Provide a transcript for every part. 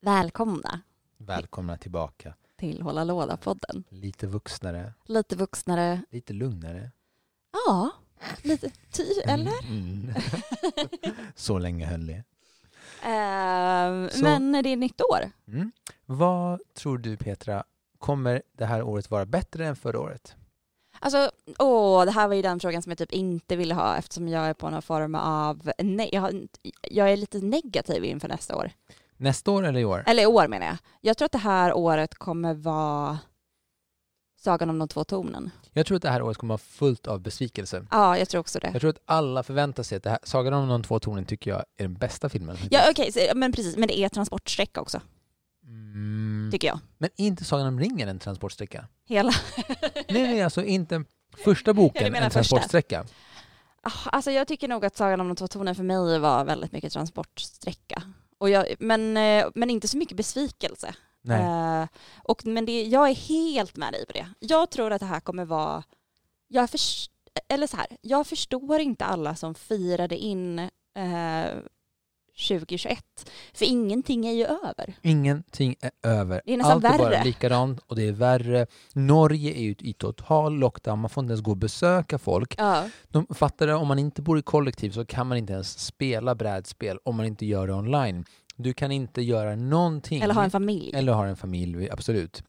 Välkomna Välkomna tillbaka. till Hålla Låda-podden. Lite vuxnare, Lite vuxnare. lite lugnare. Ja, lite ty, eller? Mm. Så länge höll det. Ehm, Så- Men det är nytt år. Mm. Vad tror du Petra, kommer det här året vara bättre än förra året? Alltså, åh, det här var ju den frågan som jag typ inte ville ha eftersom jag är på någon form av... Ne- jag, jag är lite negativ inför nästa år. Nästa år eller i år? Eller i år menar jag. Jag tror att det här året kommer vara Sagan om de två tornen. Jag tror att det här året kommer vara fullt av besvikelse. Ja, jag tror också det. Jag tror att alla förväntar sig att det här, Sagan om de två tornen tycker jag är den bästa filmen. Ja, okej, så- men precis. Men det är transportsträcka också, Mm. tycker jag. Men inte Sagan om ringen en transportsträcka? Hela. Nej, nej, alltså inte första boken en första. transportsträcka. Ah, Alltså jag tycker nog att Sagan om de två tornen för mig var väldigt mycket transportsträcka. Och jag, men, eh, men inte så mycket besvikelse. Eh, och, men det, jag är helt med dig på det. Jag tror att det här kommer vara... Jag, förs- eller så här, jag förstår inte alla som firade in eh, 2021. För ingenting är ju över. Ingenting är över. Det är nästan Allt är bara värre. likadant och det är värre. Norge är ju i total lockdown, man får inte ens gå och besöka folk. Ja. De fattar det, om man inte bor i kollektiv så kan man inte ens spela brädspel om man inte gör det online. Du kan inte göra någonting. Eller ha en familj. Eller ha en familj, absolut.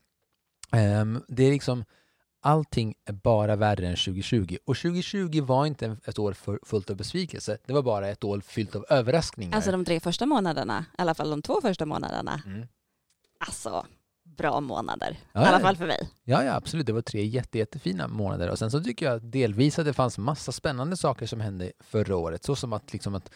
Ehm, det är liksom, allting är bara värre än 2020. Och 2020 var inte ett år för, fullt av besvikelse, det var bara ett år fyllt av överraskningar. Alltså de tre första månaderna, i alla fall de två första månaderna. mm. Alltså, bra månader. Ja, I alla fall för mig. Ja, ja, absolut. Det var tre jätte, jättefina månader. Och sen så tycker jag delvis att det fanns massa spännande saker som hände förra året. Så som att, liksom att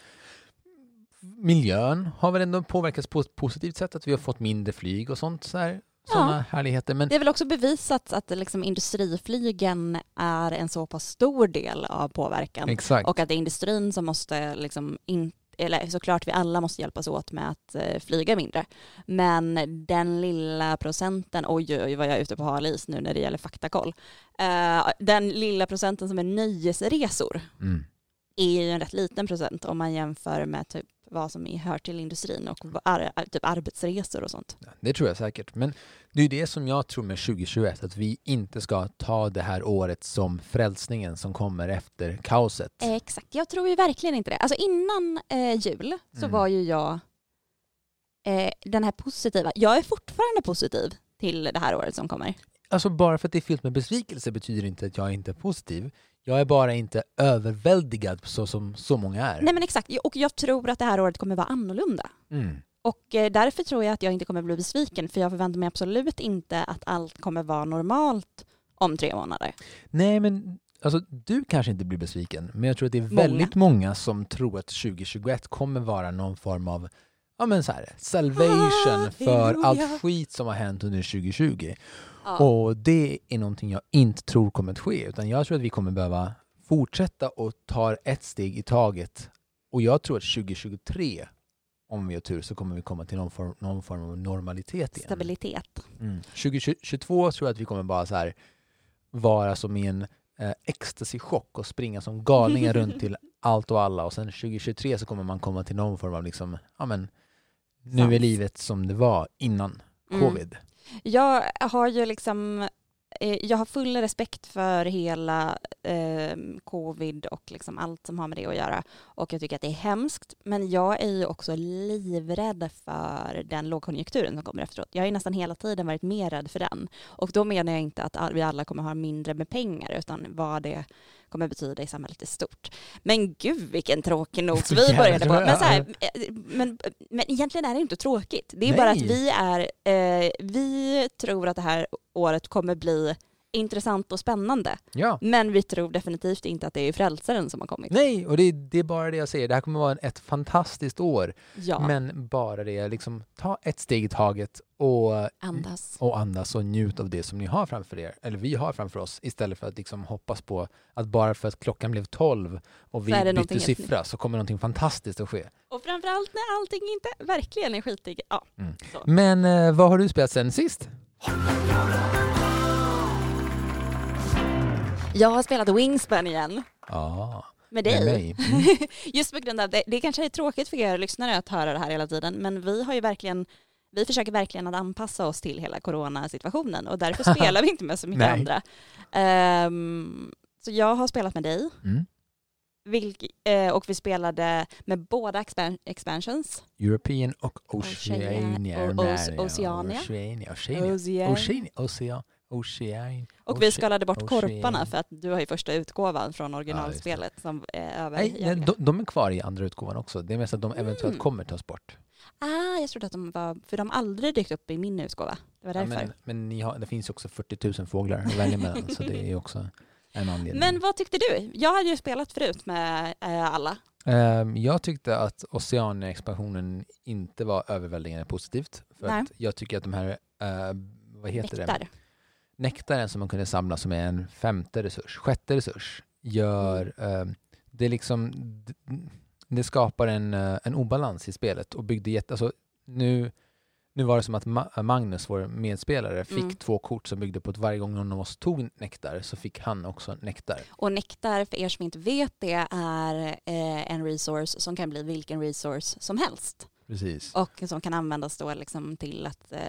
miljön har väl ändå påverkats på ett positivt sätt. Att vi har fått mindre flyg och sånt. Så här, sådana härligheter. Men Det är väl också bevisat att liksom industriflygen är en så pass stor del av påverkan. exakt. Och att det är industrin som måste, liksom in, eller såklart vi alla måste hjälpas åt med att eh, flyga mindre. Men den lilla procenten, oj oj vad jag är ute på hal is nu när det gäller faktakoll. Eh, den lilla procenten som är nöjesresor Mm. är ju en rätt liten procent om man jämför med typ vad som är- hör till industrin och vad ar, typ arbetsresor och sånt. Det tror jag säkert. Men det är det som jag tror med 2021. Att vi inte ska ta det här året som frälsningen som kommer efter kaoset. Exakt, jag tror ju verkligen inte det. Alltså innan eh, jul så Mm. var ju jag eh, den här positiva. Jag är fortfarande positiv till det här året som kommer. Alltså bara för att det är fyllt med besvikelse betyder inte att jag inte är positiv. Jag är bara inte överväldigad så som så många är. Nej men exakt, och jag tror att det här året kommer vara annorlunda. Mm. Och eh, därför tror jag att jag inte kommer bli besviken för jag förväntar mig absolut inte att allt kommer vara normalt om tre månader. Nej, men alltså, du kanske inte blir besviken, men jag tror att det är Många. väldigt många som tror att 2021 kommer vara någon form av ja, men så här, salvation för Halleluja. allt skit som har hänt under 2020. Ja. Och det är någonting jag inte tror kommer att ske, utan jag tror att vi kommer behöva fortsätta och ta ett steg i taget. Och jag tror att 2023, om vi har tur, så kommer vi komma till någon form, någon form av normalitet igen. Stabilitet. Mm. 2022 tror jag att vi kommer bara så här vara som i en eh, ecstasy-chock och springa som galningar runt till allt och alla och sen 2023 så kommer man komma till någon form av liksom, ja men nu är livet som det var innan Mm. covid. Jag har ju liksom eh, jag har full respekt för hela eh, covid och liksom allt som har med det att göra. Och jag tycker att det är hemskt. Men jag är ju också livrädd för den lågkonjunkturen som kommer efteråt. Jag har ju nästan hela tiden varit mer rädd för den. Och då menar jag inte att vi alla kommer ha mindre med pengar utan vad det kommer betyda i samhället i stort. Men gud vilken tråkig not vi började på. Men, så här, eh, men, men egentligen är det inte tråkigt. Det är bara att Nej. vi är, eh, vi tror att det här året kommer bli intressant och spännande. Ja. Men vi tror definitivt inte att det är frälsaren som har kommit. Nej, och det, det är bara det jag säger. Det här kommer vara ett fantastiskt år. Ja, Men bara det, liksom ta ett steg i taget och, andas. och andas och njut av det som ni har framför er, eller vi har framför oss, istället för att liksom hoppas på att bara för att klockan blev 12 och vi bytte siffra så kommer någonting fantastiskt att ske. Och framförallt när allting inte verkligen är skitigt. Ja, Mm. Men eh, vad har du spelat sen sist? Jag har spelat Wingspan igen. Ja, Med med dig. mig. Mm. Just på grund av det. Det kanske är tråkigt för er lyssnare att höra det här hela tiden, men vi har ju verkligen vi försöker verkligen att anpassa oss till hela coronasituationen och därför spelar vi inte med så mycket andra. Ehm, så jag har spelat med dig Mm. vilk, eh, och vi spelade med båda expan expansions. European och Oceania- Oceania. Oceania. Oceania. Oceania. Ocean. Oceania. Ocean. Ocean. Och vi Ocean. skalade bort Ocean. korparna för att du har ju första utgåvan från originalspelet som är över. Nej, nej, de, de är kvar i andra utgåvan också. Det är mest att de eventuellt Mm. kommer tas bort. Ah, jag trodde att de var, för de har aldrig dykt upp i min utgåva. Det var Ja, därför. men men ni har, det finns ju också 40 000 fåglar att välja mellan, så det är ju också en anledning. Men vad tyckte du? Jag hade ju spelat förut med eh, alla. Ehm, jag tyckte att Oceania-expansionen inte var överväldigande positivt. För att jag tycker att de här, eh, vad heter det? Nektar. Nektaren som man kunde samla som är en femte resurs, sjätte resurs, gör, eh, det liksom, det skapar en, eh, en obalans i spelet och byggde jätte, alltså nu, nu var det som att Ma- Magnus, vår medspelare, fick Mm. två kort som byggde på att varje gång någon av oss tog nektar så fick han också nektar. Och nektar, för er som inte vet det, är eh, en resource som kan bli vilken resource som helst. Precis. Och som kan användas då liksom till att eh,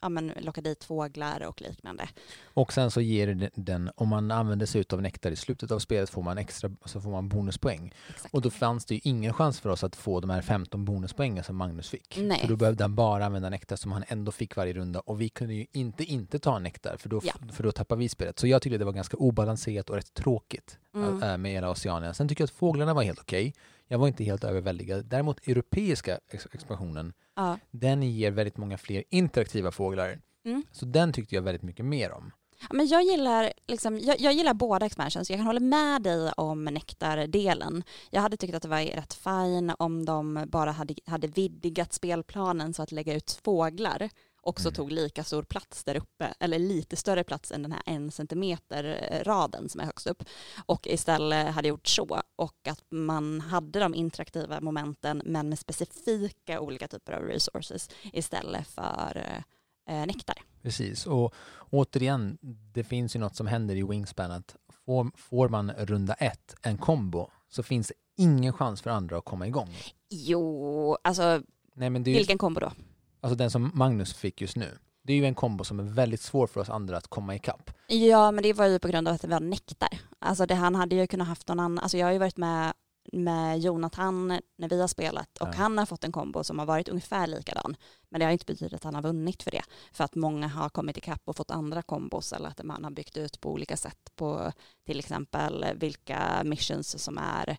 ja, men locka dit fåglar och liknande. Och sen så ger den, om man använder sig av nektar i slutet av spelet får man extra, så får man bonuspoäng. Exakt. Och då fanns det ju ingen chans för oss att få de här 15 bonuspoängen som Magnus fick. Nej. För då behövde han bara använda nektar som han ändå fick varje runda och vi kunde ju inte inte ta nektar för då, Ja. för då tappar vi spelet. Så jag tyckte det var ganska obalanserat och rätt tråkigt Mm. äh, med hela Oceanien. Sen tycker jag att fåglarna var helt okej. Jag var inte helt överväldigad. Däremot europeiska ex- expansionen, Ja. den ger väldigt många fler interaktiva fåglar. Mm. Så den tyckte jag väldigt mycket mer om. Men jag, gillar, liksom, jag, jag gillar båda expansions. Jag kan hålla med dig om nektardelen. Jag hade tyckt att det var rätt fine om de bara hade, hade vidgat spelplanen så att lägga ut fåglar också Mm. tog lika stor plats där uppe, eller lite större plats än den här en centimeter eh, raden som är högst upp. Och istället hade gjort så. Och att man hade de interaktiva momenten men med specifika olika typer av resources istället för eh, nektar. Precis, och återigen, det finns ju något som händer i Wingspan att får, får man runda ett, en kombo, så finns det ingen chans för andra att komma igång. Jo, alltså Nej, men det är vilken kombo då? Alltså den som Magnus fick just nu, det är ju en kombo som är väldigt svår för oss andra att komma ikapp. Ja, men det var ju på grund av att det var nektar. Alltså det, han hade ju kunnat haft någon annan, alltså jag har ju varit med med Jonathan när vi har spelat och Ja. han har fått en kombo som har varit ungefär likadan. Men det har inte betytt att han har vunnit för det. För att många har kommit ikapp och fått andra kombos eller att man har byggt ut på olika sätt på till exempel vilka missions som är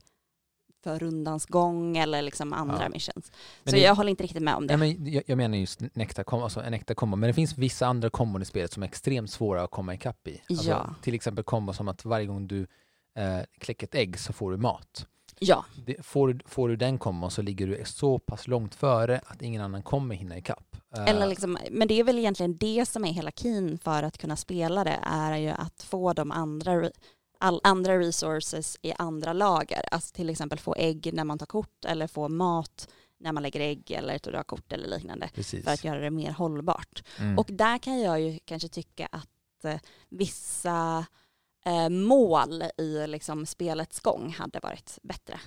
för rundans gång eller liksom andra Ja. missions. Men Så det- jag håller inte riktigt med om det. Nej, men jag, jag menar just kombo, alltså en äkta kombo, men det finns vissa andra kombon i spelet som är extremt svåra att komma ikapp i. Alltså, Ja. Till exempel kombo som att varje gång du eh, kläcker ett ägg så får du mat. Ja, Det, får, får du den kombon så ligger du så pass långt före att ingen annan kommer hinna ikapp. Eh, Eller liksom, men det är väl egentligen det som är hela keen för att kunna spela det är ju att få de andra, all, andra resources i andra lager. Alltså till exempel få ägg när man tar kort eller få mat när man lägger ägg eller drar kort eller liknande Precis. för att göra det mer hållbart. Mm. Och där kan jag ju kanske tycka att eh, vissa eh, mål i liksom spelets gång hade varit bättre.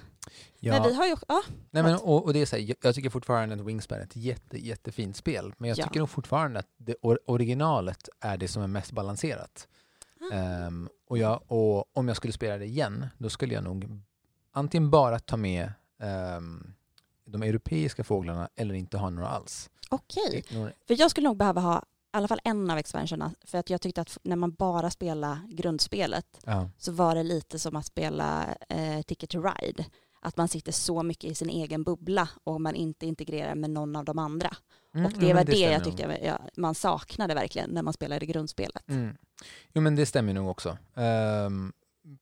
ja. Men vi har ju, ja, Nej, men, och, och det är så här, jag, tycker fortfarande att Wingspan är ett jätte, jättefint spel, men jag Ja. tycker nog fortfarande att det or, originalet är det som är mest balanserat. Ehm, och, jag, och om jag skulle spela det igen, då skulle jag nog antingen bara ta med ehm, de europeiska fåglarna eller inte ha några alls. okej. Några- För jag skulle nog behöva ha i alla fall en av expansionerna. För att jag tyckte att när man bara spelar grundspelet Ja, så var det lite som att spela eh, Ticket to Ride. Att man sitter så mycket i sin egen bubbla och man inte integrerar med någon av de andra. Mm, och ja, det men var det, stämmer jag tyckte jag, man saknade verkligen när man spelade grundspelet. Mm. Jo men det stämmer nog också. Ehm,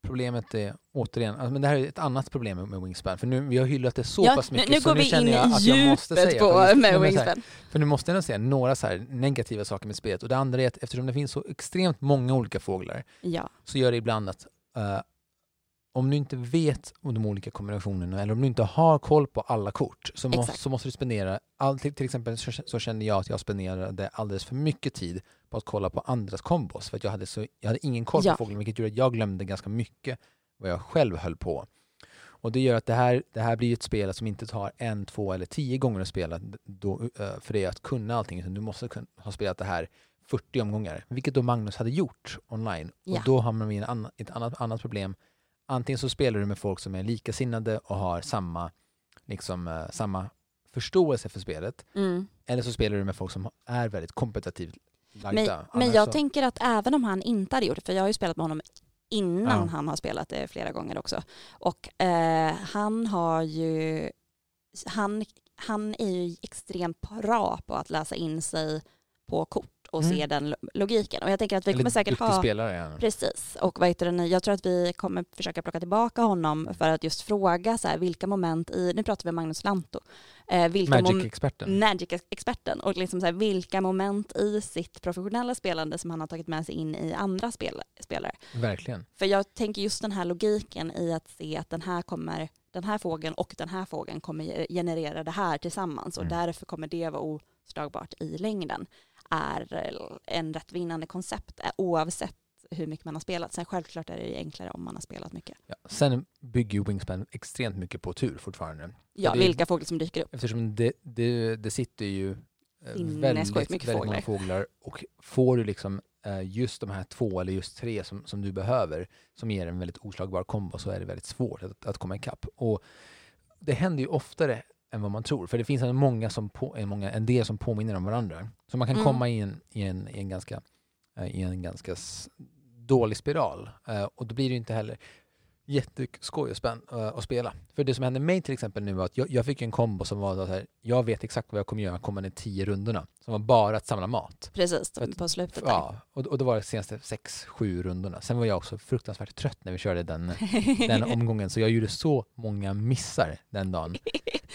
problemet är återigen, alltså, men det här är ett annat problem med, med Wingspan. För nu, vi har hyllat det så Ja, pass nu, mycket nu så nu vi in känner jag att jag måste säga på faktiskt- med men så här, Wingspan. För nu måste jag säga några så här negativa saker med spelet. Och det andra är att eftersom det finns så extremt många olika fåglar Ja. så gör det ibland att eh, om du inte vet om de olika kombinationerna eller om du inte har koll på alla kort så, måste, Exakt. så måste du spendera, all, till, till exempel så, så kände jag att jag spenderade alldeles för mycket tid på att kolla på andras kombos för att jag hade, så, jag hade ingen koll Ja. på fågeln vilket gjorde att jag glömde ganska mycket vad jag själv höll på. Och det gör att det här, det här blir ett spel som inte tar en, två eller tio gånger att spela då, för det att kunna allting. Utan du måste ha spelat det här 40 omgångar, vilket då Magnus hade gjort online. Ja. Och då hamnar vi i ett annat, annat problem. Antingen så spelar du med folk som är likasinnade och har samma, liksom, eh, samma förståelse för spelet. Mm. Eller så spelar du med folk som är väldigt kompetitivt lagda. Men, men jag så, tänker att även om han inte hade gjort det, för jag har ju spelat med honom innan Ja. han har spelat det flera gånger också. Och eh, han har ju, han, han är ju extremt bra på att läsa in sig på kort och se Mm. den lo- logiken. Och jag tänker att vi eller kommer säkert ha spelare han. Precis, och vad heter det jag tror att vi kommer försöka plocka tillbaka honom för att just fråga så här, vilka moment i, nu pratar vi om Magnus Lanto, eh, Magic-experten. Magic-experten och liksom så här, vilka moment i sitt professionella spelande som han har tagit med sig in i andra spel, spelare. Verkligen. För jag tänker just den här logiken i att se att den här kommer den här fågeln och den här fågeln kommer generera det här tillsammans och Mm. därför kommer det vara oslagbart i längden är en rätt vinnande koncept eh, oavsett hur mycket man har spelat. Sen självklart är det enklare om man har spelat mycket. Ja. Sen bygger ju Wingspan extremt mycket på tur fortfarande. Ja, vilka fåglar som dyker upp. Eftersom det, det, det sitter ju eh, Sinnessjukt väldigt, väldigt många fåglar och får du liksom eh, just de här två eller just tre som, som du behöver som ger en väldigt oslagbar kombo så är det väldigt svårt att, att komma ikapp. Och det händer ju oftare än vad man tror. För det finns en, många som på, en, många, en del som påminner om varandra. Så man kan Mm. komma i en, i en, i en ganska, eh, i en ganska dålig spiral. Eh, och då blir det inte heller jätteskoj och spänn, eh, att spela. För det som hände mig till exempel nu var att jag, jag fick en kombo som var så här, jag vet exakt vad jag kommer göra kommande tio rundorna. Som var bara att samla mat. Precis, För att- på slutet där. Ja, och, och då var det senaste sex, sju rundorna. Sen var jag också fruktansvärt trött när vi körde den, den omgången, så jag gjorde så många missar den dagen.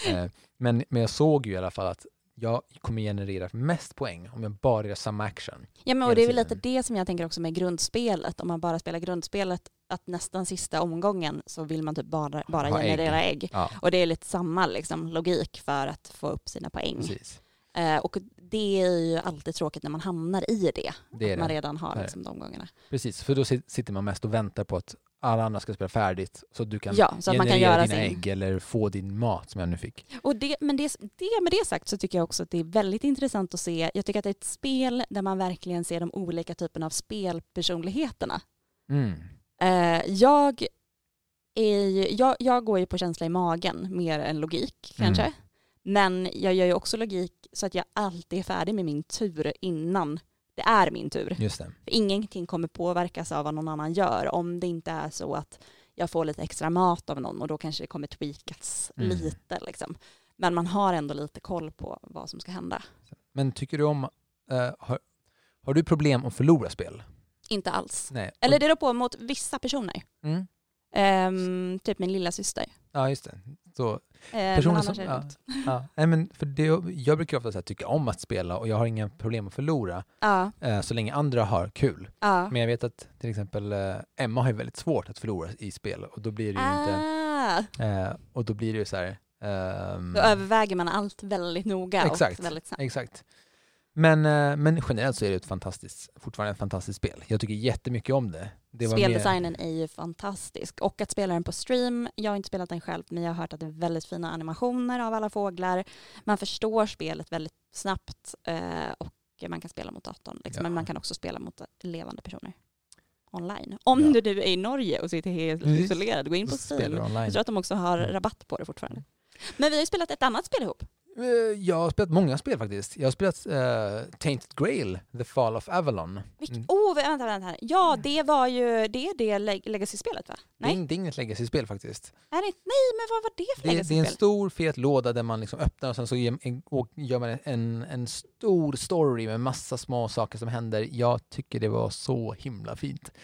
Eh, men, men jag såg ju i alla fall att jag kommer generera mest poäng om jag bara gör samma action. Ja, men och det är väl lite det som jag tänker också med grundspelet. Om man bara spelar grundspelet, att nästan sista omgången så vill man typ bara, bara Ha ägg. generera ägg. Ja, Och det är lite samma liksom, logik för att få upp sina poäng. precis. Eh, och det är ju alltid tråkigt när man hamnar i det. Det att man det. redan har liksom, de gångerna. Precis, för då sit- sitter man mest och väntar på att alla andra ska spela färdigt så att du kan Ja, så man kan generera göra dina sin... ägg eller få din mat som jag nu fick. Och det, men det, det, med det sagt så tycker jag också att det är väldigt intressant att se. Jag tycker att det är ett spel där man verkligen ser de olika typerna av spelpersonligheterna. Mm. Eh, jag, är ju, jag, jag går ju på känsla i magen mer än logik kanske. Mm. Men jag gör ju också logik så att jag alltid är färdig med min tur innan det är min tur. Just det. För ingenting kommer påverkas av vad någon annan gör om det inte är så att jag får lite extra mat av någon och då kanske det kommer tweakas Mm. lite. Liksom. Men man har ändå lite koll på vad som ska hända. Men tycker du om, eh, har, har du problem att förlora spel? Inte alls. Nej. Eller det beror på mot vissa personer. Mm. Ehm, typ min lilla syster. Ja, just det. Så, Eh, men personer annars som, ja, ja. Nej, men för det, jag brukar ofta så här, tycka om att spela och jag har inga problem att förlora Ja, eh, så länge andra har kul. Men jag vet att till exempel eh, Emma har ju väldigt svårt att förlora i spel och då blir det ju inte, Ah, eh, och då blir det ju så här, ehm, då överväger man allt väldigt noga Exakt. och väldigt snabbt. Exakt. Men, eh, men generellt så är det ett fantastiskt, fortfarande ett fantastiskt spel. Jag tycker jättemycket om det. det var mer- Speldesignen är ju fantastisk och att spela den på stream, jag har inte spelat den själv men jag har hört att det är väldigt fina animationer av alla fåglar. Man förstår spelet väldigt snabbt eh, och man kan spela mot datorn. Liksom. Ja. Men man kan också spela mot levande personer online. Om Ja. du nu är i Norge och sitter helt Precis. isolerad, gå in på Steam. Jag tror att de också har Mm. rabatt på det fortfarande. Men vi har ju spelat ett annat spel ihop. Eh, Jag har spelat många spel faktiskt. Jag har spelat uh, Tainted Grail, The Fall of Avalon. Vilk, Mm. oh, vänta, vänta. här. Ja, det var ju det, är det leg- legacy-spelet va? Det är, Nej, det är inget legacy-spel faktiskt. är det, nej men vad var det för Det, är- det är en legacy-spel? stor fet låda där man liksom öppnar och sen så gör man en, en stor story med massa små saker som händer. Jag tycker det var så himla fint.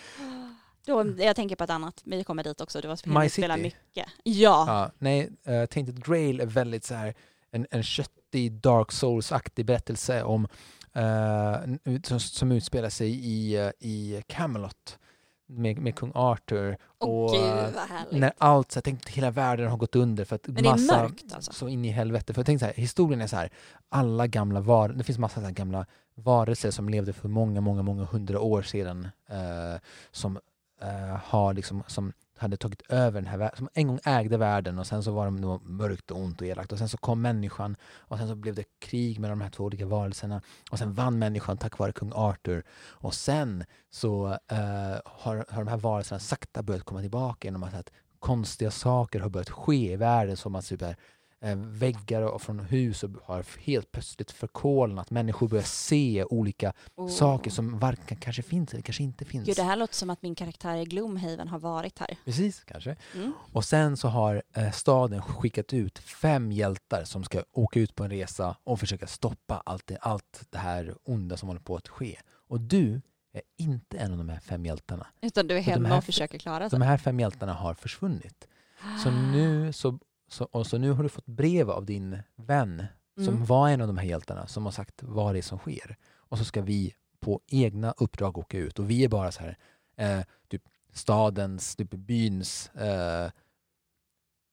Då, jag tänker på ett annat, vi kommer dit också. Du var My vi spelar City. mycket. Ja. Ja, nej, uh, Tainted Grail är väldigt så här en, en köttig Dark Souls-aktig berättelse om eh, som, som utspelar sig i, eh, i Camelot med, med kung Arthur. Åh och gud eh, när allt, så jag tänkte hela världen har gått under för att Men massa, mörkt alltså. så in i helvete. För jag tänkte så här, historien är så här, alla gamla var, det finns massa så gamla varelser som levde för många, många, många hundra år sedan eh, som eh, har liksom, som hade tagit över den här världen, som en gång ägde världen och sen så var det mörkt och ont och elakt. Och sen så kom människan och sen så blev det krig mellan de här två olika varelserna. Och sen vann människan tack vare kung Arthur. Och sen så eh, har, har de här varelserna sakta börjat komma tillbaka genom att, att konstiga saker har börjat ske i världen som att typ här, väggar och från hus och har helt plötsligt förkolnat. Människor börjar se olika Oh. saker som varken kanske finns eller kanske inte finns. Gud, det här låter som att min karaktär i Gloomhaven har varit här. Precis, kanske. Mm. Och sen så har eh, staden skickat ut fem hjältar som ska åka ut på en resa och försöka stoppa allt det, allt det här onda som håller på att ske. Och du är inte en av de här fem hjältarna. Utan du är hemma här- och försöker klara sig. De här fem hjältarna har försvunnit. Så nu, så, så, och så nu har du fått brev av din vän som Mm. var en av de här hjältarna som har sagt vad det är som sker. Och så ska vi på egna uppdrag åka ut och vi är bara så här eh, typ stadens, typ byns eh,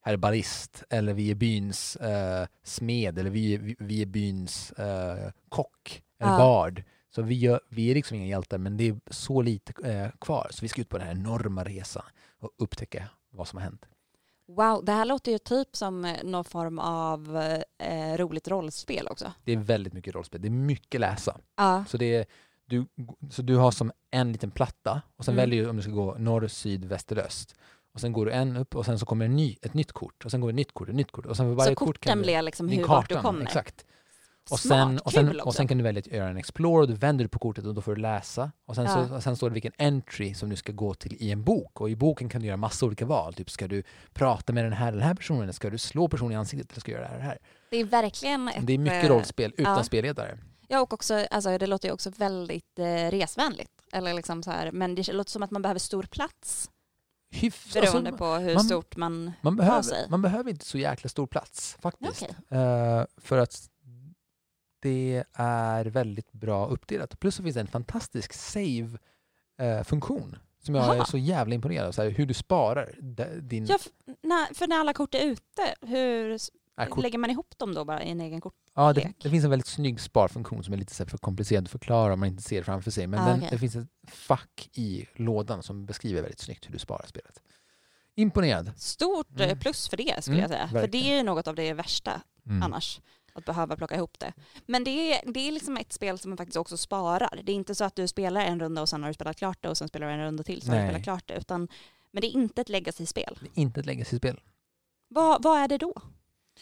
herbarist eller vi är byns eh, smed eller vi, vi, vi är byns eh, kock eller Ja. bard. Så vi, gör, vi är liksom inga hjältar men det är så lite eh, kvar så vi ska ut på den här enorma resan och upptäcka vad som har hänt. Wow, det här låter ju typ som eh, någon form av eh, roligt rollspel också. Det är väldigt mycket rollspel, det är mycket läsa. Ja. Så, det är, du, så du har som en liten platta och sen Mm. väljer du om du ska gå norr, syd, väster, öst. Och sen går du en upp och sen så kommer en ny, ett nytt kort och sen går det ett nytt kort, ett nytt kort och sen för varje Så kort kan korten du, blir liksom hur, vart du kartan, kommer. Exakt. Och Smart, sen, och, sen, kul och sen kan du välja att göra en explore och du vänder på kortet och då får du läsa. Och sen, Ja. så, och sen står det vilken entry som du ska gå till i en bok. Och i boken kan du göra massa olika val. Typ ska du prata med den här, den här personen, eller ska du slå personen i ansiktet eller ska du göra det här, det här. Det är verkligen ett, Det är mycket eh, rollspel utan ja. spelledare. Ja, och också, alltså, det låter ju också väldigt eh, resvänligt. Eller liksom så här, men det låter som att man behöver stor plats Hyfs, beroende alltså, på hur man- stort man... man, sig. behöver, man behöver inte så jäkla stor plats faktiskt. Okej. Eh, för att det är väldigt bra uppdelat. Plus så finns det en fantastisk save-funktion som jag är Jaha. så jävla imponerad av. Så här, hur du sparar din... Ja, f- när, för när alla kort är ute, hur äh, kort. lägger man ihop dem då bara i en egen kort? Ja, det, det finns en väldigt snygg sparfunktion som är lite så för komplicerad att förklara om man inte ser det framför sig. Men Ah, den, okej. det finns ett fack i lådan som beskriver väldigt snyggt hur du sparar spelet. Imponerad. Stort eh, Mm. plus för det skulle Mm, jag säga. För verkligen. det är ju något av det värsta Mm. annars. Att behöva plocka ihop det. Men det är, det är liksom ett spel som man faktiskt också sparar. Det är inte så att du spelar en runda och sen har du spelat klart det och sen spelar du en runda till så har du spelat klart det. Utan, men det är inte ett legacy-spel. Det är inte ett legacy-spel. Vad, vad är det då?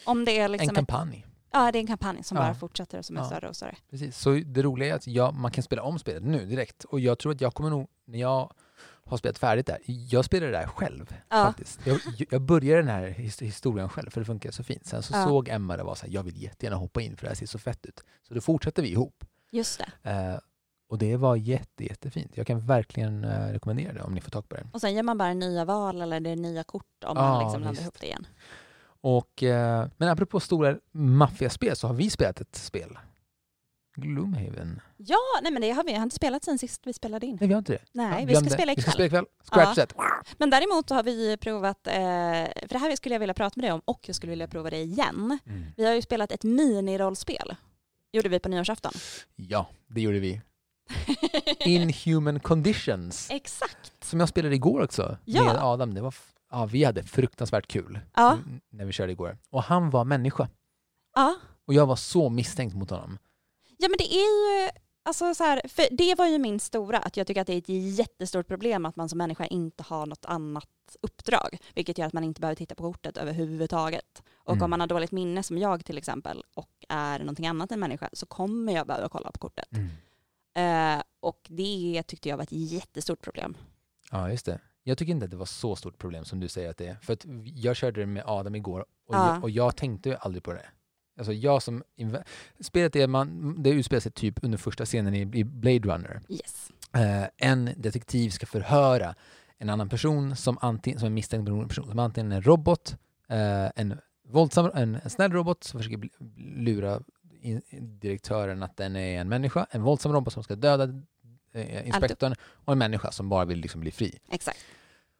Om det är liksom en ett, kampanj. ja, det är en kampanj som Ja. bara fortsätter och som är Ja. större och större. Precis. Så det roliga är att jag, man kan spela om spelet nu direkt. Och jag tror att jag kommer nog, när jag har spelat färdigt där, jag spelar det där själv Ja. faktiskt. Jag, jag började den här his- historien själv för det funkar så fint. Sen så Ja. såg Emma det var så här, jag vill jättegärna hoppa in för det här ser så fett ut. Så då fortsatte vi ihop. Just det. Eh, och det var jätte, jättefint. Jag kan verkligen eh, rekommendera det om ni får tag på det. Och sen gör man bara nya val eller det är nya kort om man Ja, liksom blandar ihop det igen. Och, eh, men apropå stora maffiaspel så har vi spelat ett spel. Gloomhaven. Ja, nej men det har vi. Har inte spelat sen sist vi spelade in. Nej, vi har inte det. Nej, Ja, vi ska spela Vi ska ikväll. spela ikväll. Scratch Ja. set. Men däremot har vi provat, eh, för det här skulle jag vilja prata med dig om och jag skulle vilja prova det igen. Mm. Vi har ju spelat ett minirollspel. gjorde vi på nyårsafton. Ja, det gjorde vi. Inhuman Conditions. Exakt. Som jag spelade igår också Ja. med Adam. Det var ja, vi hade fruktansvärt kul Ja. när vi körde igår. Och han var människa. Ja. Och jag var så misstänkt mot honom. Ja, men det är ju alltså så här, för det var ju min stora, att jag tycker att det är ett jättestort problem att man som människa inte har något annat uppdrag, vilket gör att man inte behöver titta på kortet överhuvudtaget. Och Mm. om man har dåligt minne som jag till exempel och är någonting annat än människa så kommer jag behöva kolla på kortet. Eh, och det tyckte jag var ett jättestort problem. Ja, just det. Jag tycker inte att det var så stort problem som du säger att det är. För att jag körde det med Adam igår och, Ja. jag, och jag tänkte ju aldrig på det. Alltså jag som... Spelet är man, det utspelar sig typ under första scenen i, i Blade Runner. Yes. Eh, en detektiv ska förhöra en annan person som, antingen, som är misstänkt person som antingen är en robot, eh, en våldsam, en, en snäll robot som försöker lura in, direktören att den är en människa, en våldsam robot som ska döda eh, inspektorn och en människa som bara vill liksom bli fri. Exakt.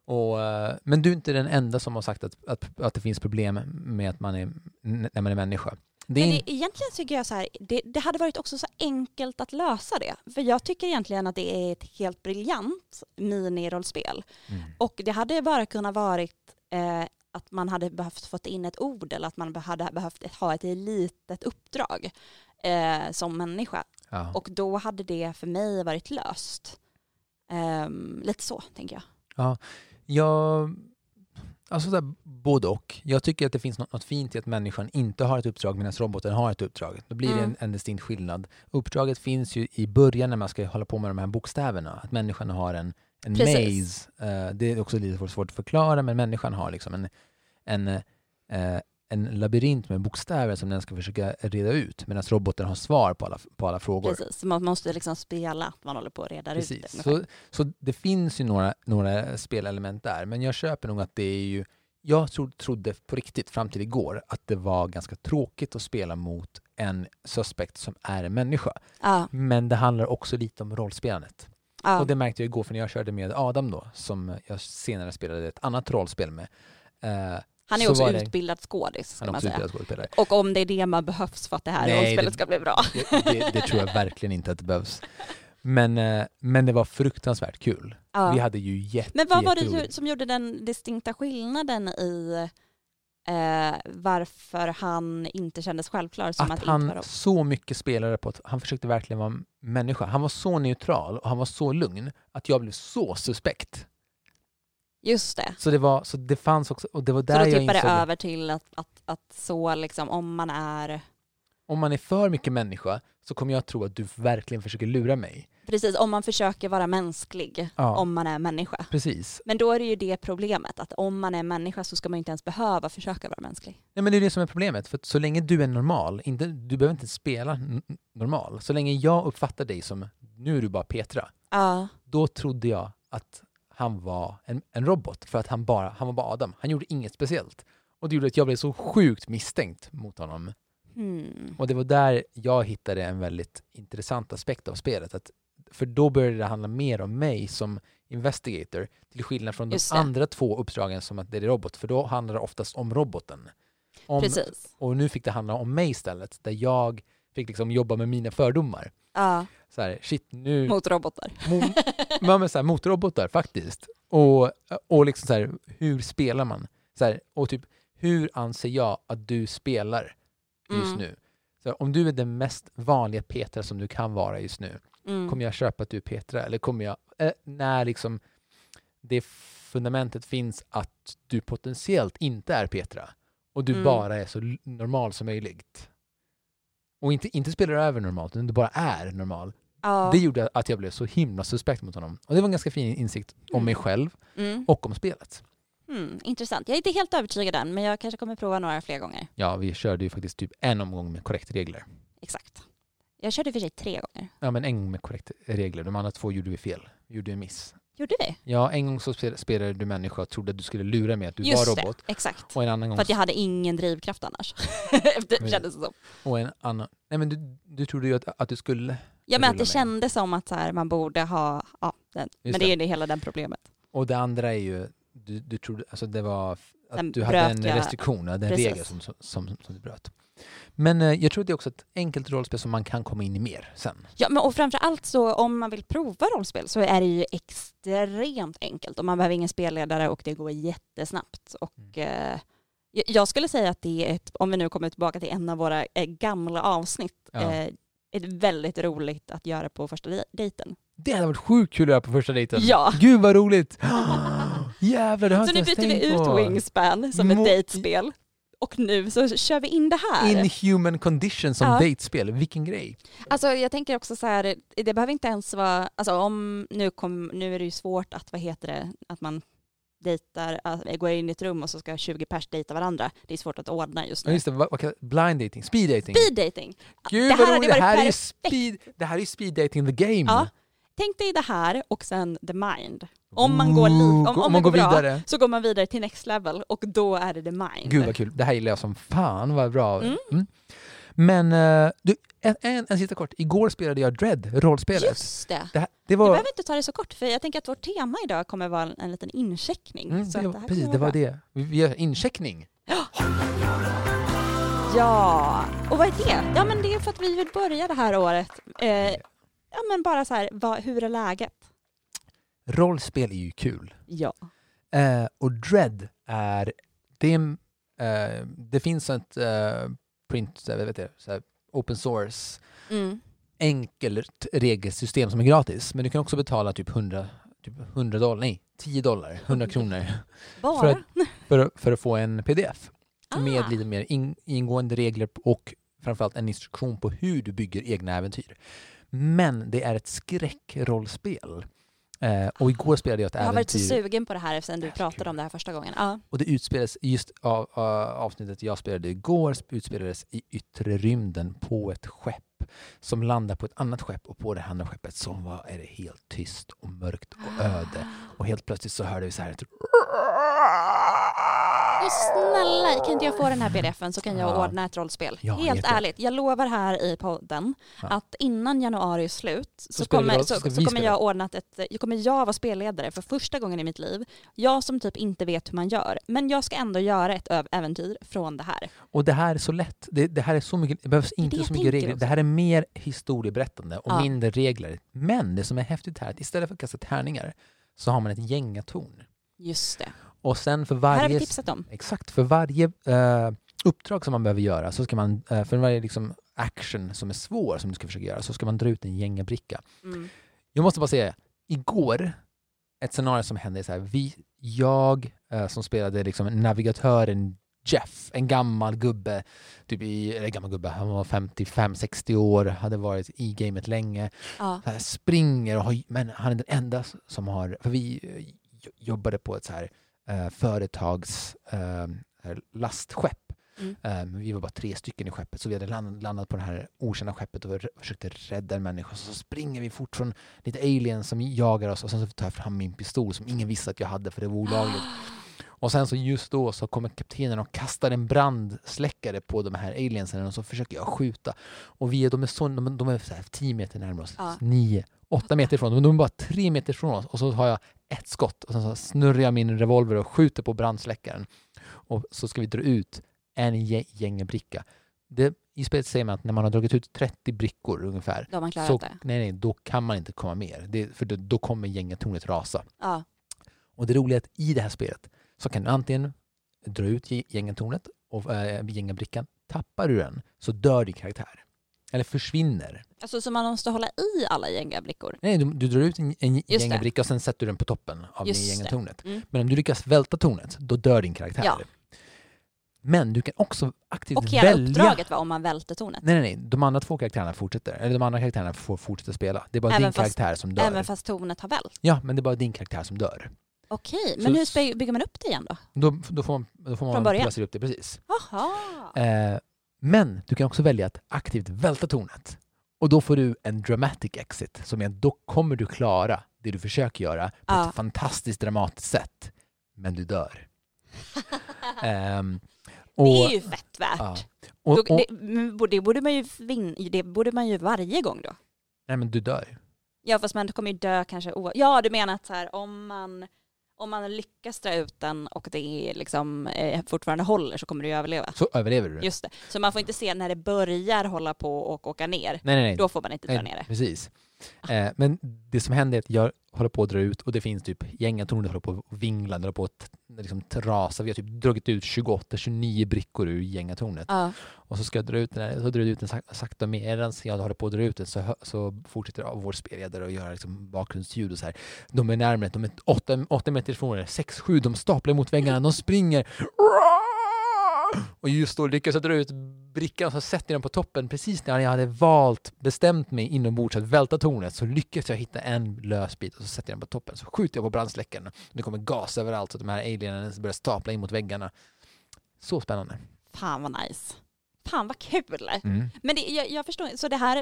Och, eh, men du är inte den enda som har sagt att, att, att det finns problem med att man är, när man är människa. Det är Men det, egentligen tycker jag så här, det, det hade varit också så enkelt att lösa det. För jag tycker egentligen att det är ett helt briljant minirollspel. Mm. Och det hade bara kunnat varit eh, att man hade behövt fått in ett ord eller att man hade behövt ha ett litet uppdrag eh, som människa. Ja. Och då hade det för mig varit löst. Ehm, lite så, tänker jag. Jag, alltså där, både och. Jag tycker att det finns något, något fint i att människan inte har ett uppdrag medan roboten har ett uppdrag. Då blir det en, Mm. en distinkt skillnad. Uppdraget finns ju i början när man ska hålla på med de här bokstäverna. Att människan har en, en Precis. maze. Eh, det är också lite svårt att förklara men människan har liksom en, en, eh, en labyrint med bokstäver som den ska försöka reda ut medan roboten har svar på alla, på alla frågor. Precis, man måste liksom spela att man håller på att reda ut det. Precis. Så, så det finns ju några, några spelelement där, men jag köper nog att det är ju... Jag tro, trodde på riktigt fram till igår att det var ganska tråkigt att spela mot en suspect som är en människa. Ja, Men det handlar också lite om rollspelandet. ja. Och det märkte jag igår för när jag körde med Adam då, som jag senare spelade ett annat rollspel med. Eh, han är så också utbildad skådis, ska man säga. Och om det är det man behövs för att det här Nej, rollspelet det- ska bli bra. Det, det, det tror jag verkligen inte att det behövs. Men, eh, men det var fruktansvärt kul. Ja. Vi hade ju jätte, Men vad var det som gjorde den distinkta skillnaden i eh, varför han inte kändes självklar som att, att inte han vara så mycket spelade på att han försökte verkligen vara människa. Han var så neutral och han var så lugn att jag blev så suspekt. Just det. Så det, var, så det fanns också, och det var Så där då jag tippar det insåg över till att, att, att så liksom om man är om man är för mycket människa så kommer jag tro att du verkligen försöker lura mig. Precis, om man försöker vara mänsklig, Ja. om man är människa. Precis. Men då är det ju det problemet, att om man är människa så ska man inte ens behöva försöka vara mänsklig. Nej, men det är det som är problemet. För att så länge du är normal, inte, du behöver inte spela normal. Så länge jag uppfattar dig som, nu är du bara Petra, Ja, då trodde jag att han var en, en robot för att han, bara, han var bara Adam. Han gjorde inget speciellt. Och det gjorde att jag blev så sjukt misstänkt mot honom. hmm. Och det var där jag hittade en väldigt intressant aspekt av spelet. Att, för då började det handla mer om mig som investigator till skillnad från de det. andra två uppdragen som att det är robot. För då handlar det oftast om roboten. Om, precis. och nu fick det handla om mig istället, där jag fick liksom jobba med mina fördomar. Ja, Så här, shit, nu... mot robotar. Mo- Ja, men så här, motorrobotar faktiskt. Och, och liksom så här, hur spelar man? Så här, och typ, hur anser jag att du spelar just Mm. nu? Så om du är den mest vanliga Petra som du kan vara just nu, Mm. kommer jag köpa att du är Petra? Eller kommer jag, eh, när liksom det fundamentet finns att du potentiellt inte är Petra och du Mm. bara är så normal som möjligt. Och inte, inte spelar över normalt, utan du bara är normal. Ja. Det gjorde att jag blev så himla suspekt mot honom. Och det var en ganska fin insikt om Mm. mig själv Mm. och om spelet. Mm. Intressant. Jag är inte helt övertygad än, men jag kanske kommer prova några fler gånger. Ja, vi körde ju faktiskt typ en omgång med korrekta regler. Exakt. Jag körde för sig tre gånger. Ja, men en med korrekta regler. De andra två gjorde vi fel. Vi gjorde en miss. Gjorde vi? Ja, en gång så spel- spelade du människa och trodde att du skulle lura mig att du Just var det, robot. exakt. Och en annan gång... För att jag hade ingen drivkraft annars. Men- kändes det som. Och en annan... Nej, men du, du trodde ju att, att du skulle... Ja men att det med. kändes som att så här, man borde ha, ja, den. men Just det det. är det hela den problemet. Och det andra är ju... Du, du trodde... Alltså det var... Att du hade en jag- restriktion, en Precis. regel som, som, som, som du bröt. Men eh, jag tror det är också ett enkelt rollspel som man kan komma in i mer sen. Ja, men och framför allt så om man vill prova rollspel så är det ju extremt enkelt och man behöver ingen spelledare och det går jättesnabbt. Och, Mm. eh, jag- skulle säga att det är ett, om vi nu kommer tillbaka till en av våra eh, gamla avsnitt, Ja. eh, är väldigt roligt att göra på första dej- dejten. Det hade varit sjukt kul att göra på första dejten. Ja. Gud vad roligt! Jävlar, det har Så nu byter vi ut på. Wingspan som ett Mo- dejtspel. Och nu så kör vi in det här. Inhuman condition som Ja. dejtspel, vilken grej. Alltså jag tänker också så här, det behöver inte ens vara, alltså om, nu, kom, nu är det ju svårt att, vad heter det, att man dejtar, att, går in i ett rum och så ska 20 pers dejta varandra. Det är svårt att ordna just Ja, nu. just det, vad, vad Blind dating? Speed dating? Speed dating. Gud det vad här roligt, det här är speed, det här är speed dating the game. Ja. Tänk dig det här och sen the mind. Om man går, li- om, Ooh, om, man går bra vidare. så går man vidare till next level och då är det the mind. Gud vad kul, det här gillar jag som fan, vad bra. Mm. Mm. Men eh, du, en, en, en sista kort, igår spelade jag Dread, rollspelet. Just det. Det, här, det Du var... behöver inte ta det så kort för jag tänker att vårt tema idag kommer vara en, en liten incheckning. Mm, det, det precis, det var bra. det. Vi, gör incheckning. Ja, och vad är det? Ja men det är för att vi vill börja det här året. Eh, ja men bara så här, vad, hur är läget? Rollspel är ju kul. Ja. Eh, och Dread är, det, eh, det finns ett eh, print, så här, vet jag, så här, open source Mm. enkelt regelsystem som är gratis. Men du kan också betala typ 100, typ 100 dollar, nej 10 dollar, 100 kronor Bara? För att- för, för att få en pdf med Ah. lite mer in, ingående regler och framförallt en instruktion på hur du bygger egna äventyr. Men det är ett skräckrollspel. Eh, och igår spelade jag ett Jag har varit så äventyr sugen på det här sen du pratade om det här första gången. Ja. och det utspelades just av, av avsnittet jag spelade igår utspelades i yttre rymden på ett skepp som landar på ett annat skepp och på det andra skeppet så var, är det helt tyst och mörkt och öde. Och helt plötsligt så hörde vi så här ett snälla, kan inte jag få den här pdfen så kan jag Ja. ordna ett rollspel. Ja, Helt jätte- ärligt, jag lovar här i podden Ja. att innan januari är slut så, vi kommer, så, så kommer jag ordnat ett, jag kommer jag vara spelledare för första gången i mitt liv. Jag som typ inte vet hur man gör, men jag ska ändå göra ett äventyr från det här. Och det här är så lätt. Det, det här är så mycket, det behövs inte det så mycket regler. också. Det här är mer historieberättande och mindre regler. Men det som är häftigt här är att istället för att kasta tärningar så har man ett gängatorn. Just det. Och sen för Det här har vi varje tipsat om. Exakt, för varje eh, uppdrag som man behöver göra, så ska man, eh, för varje liksom, action som är svår som du ska försöka göra, så ska man dra ut en gängabricka. Mm. Jag måste bara säga, igår, ett scenario som hände är så här, vi, jag eh, som spelade liksom navigatören Jeff, en gammal gubbe, typ i, eller gammal gubbe, han var 55-60 år, hade varit i gamet länge, Ja. springer och har, men han är den enda som har, för vi jo- jobbade på ett så här eh, företags eh, här lastskepp. Mm. Eh, men vi var bara tre stycken i skeppet så vi hade land, landat på det här okända skeppet och försökte rädda en människa. Så springer vi fort från lite aliens som jagar oss och sen så tar jag fram min pistol som ingen visste att jag hade för det var olagligt. Och sen så just då så kommer kaptenen och kastar en brandsläckare på de här aliensen och så försöker jag skjuta. Och vi är, de är, så, de, de är så här 10 meter närmare oss, Ja. 9, 8 meter ifrån men de är bara 3 meter från oss och så har jag ett skott och sen så snurrar jag min revolver och skjuter på brandsläckaren. Och så ska vi dra ut en gä- gängebricka. Det, I spelet säger man att när man har dragit ut 30 brickor ungefär Då man så, det. nej, nej, då kan man inte komma mer. Det, för då, då kommer gängatornet rasa. Ja. Och det roliga är att i det här spelet så kan du antingen dra ut gä- gängatornet och äh, gängabrickan. Tappar du den så dör din karaktär. Eller försvinner. Alltså så man måste hålla i alla gängabrickor. Nej, du, du drar ut en, en gängabricka och sen sätter du den på toppen av gängatornet. Mm. Men om du lyckas välta tornet, då dör din karaktär. Ja. Men du kan också aktivt Och välja... uppdraget var om man välte tornet. Nej, nej, nej. De andra två karaktärerna fortsätter. Eller de andra karaktärerna får fortsätta spela. Det är bara Även din fast- karaktär som dör. Även fast tornet har vält. Ja, men det är bara din karaktär som dör. Okej, Så- men hur spe- bygger man upp det igen då? Då, då får man, då får man placera upp det precis. Jaha. Eh, men du kan också välja att aktivt välta tornet. Och då får du en dramatic exit, som är att då kommer du klara det du försöker göra på Ja. ett fantastiskt dramatiskt sätt. Men du dör. Ehm, och, det är ju fett värt. ja. och, Då, och, det, men borde- det, borde man ju det borde man ju varje gång då. nej men du dör. Ja fast man kommer ju dö kanske Ja du menar att så här, om man om man lyckas dra ut den och det är liksom, eh, fortfarande håller så kommer du ju överleva. Så överlever du. Just det. Så man får inte se när det börjar hålla på och åka ner. Nej, nej, nej. Då får man inte dra nej ner det. precis. Eh, men det som händer är att jag håller på att dra ut och det finns typ gänga torn håller på att vingla, håller på att liksom trasa. Vi har typ dragit ut 28-29 brickor ur gängatornet. Ja. Och så ska jag dra ut den, här, så drar jag ut den sak- sakta medan jag håller på att dra ut den så, så fortsätter vår spelledare att göra liksom bakgrundsljud och så här. De är närmare, de är 8, meter ifrån er, 6-7, de staplar mot väggarna, de springer. Och just då lyckas jag dra ut brickan och så sätter jag den på toppen. Precis när jag hade valt, bestämt mig inombords att välta tornet så lyckas jag hitta en lös bit och så sätter jag den på toppen. Så skjuter jag på brandsläckaren. Det kommer gas överallt så att de här alienen börjar stapla in mot väggarna. Så spännande. Fan vad nice. Fan vad kul. Mm. Men det, jag, jag förstår, så det här,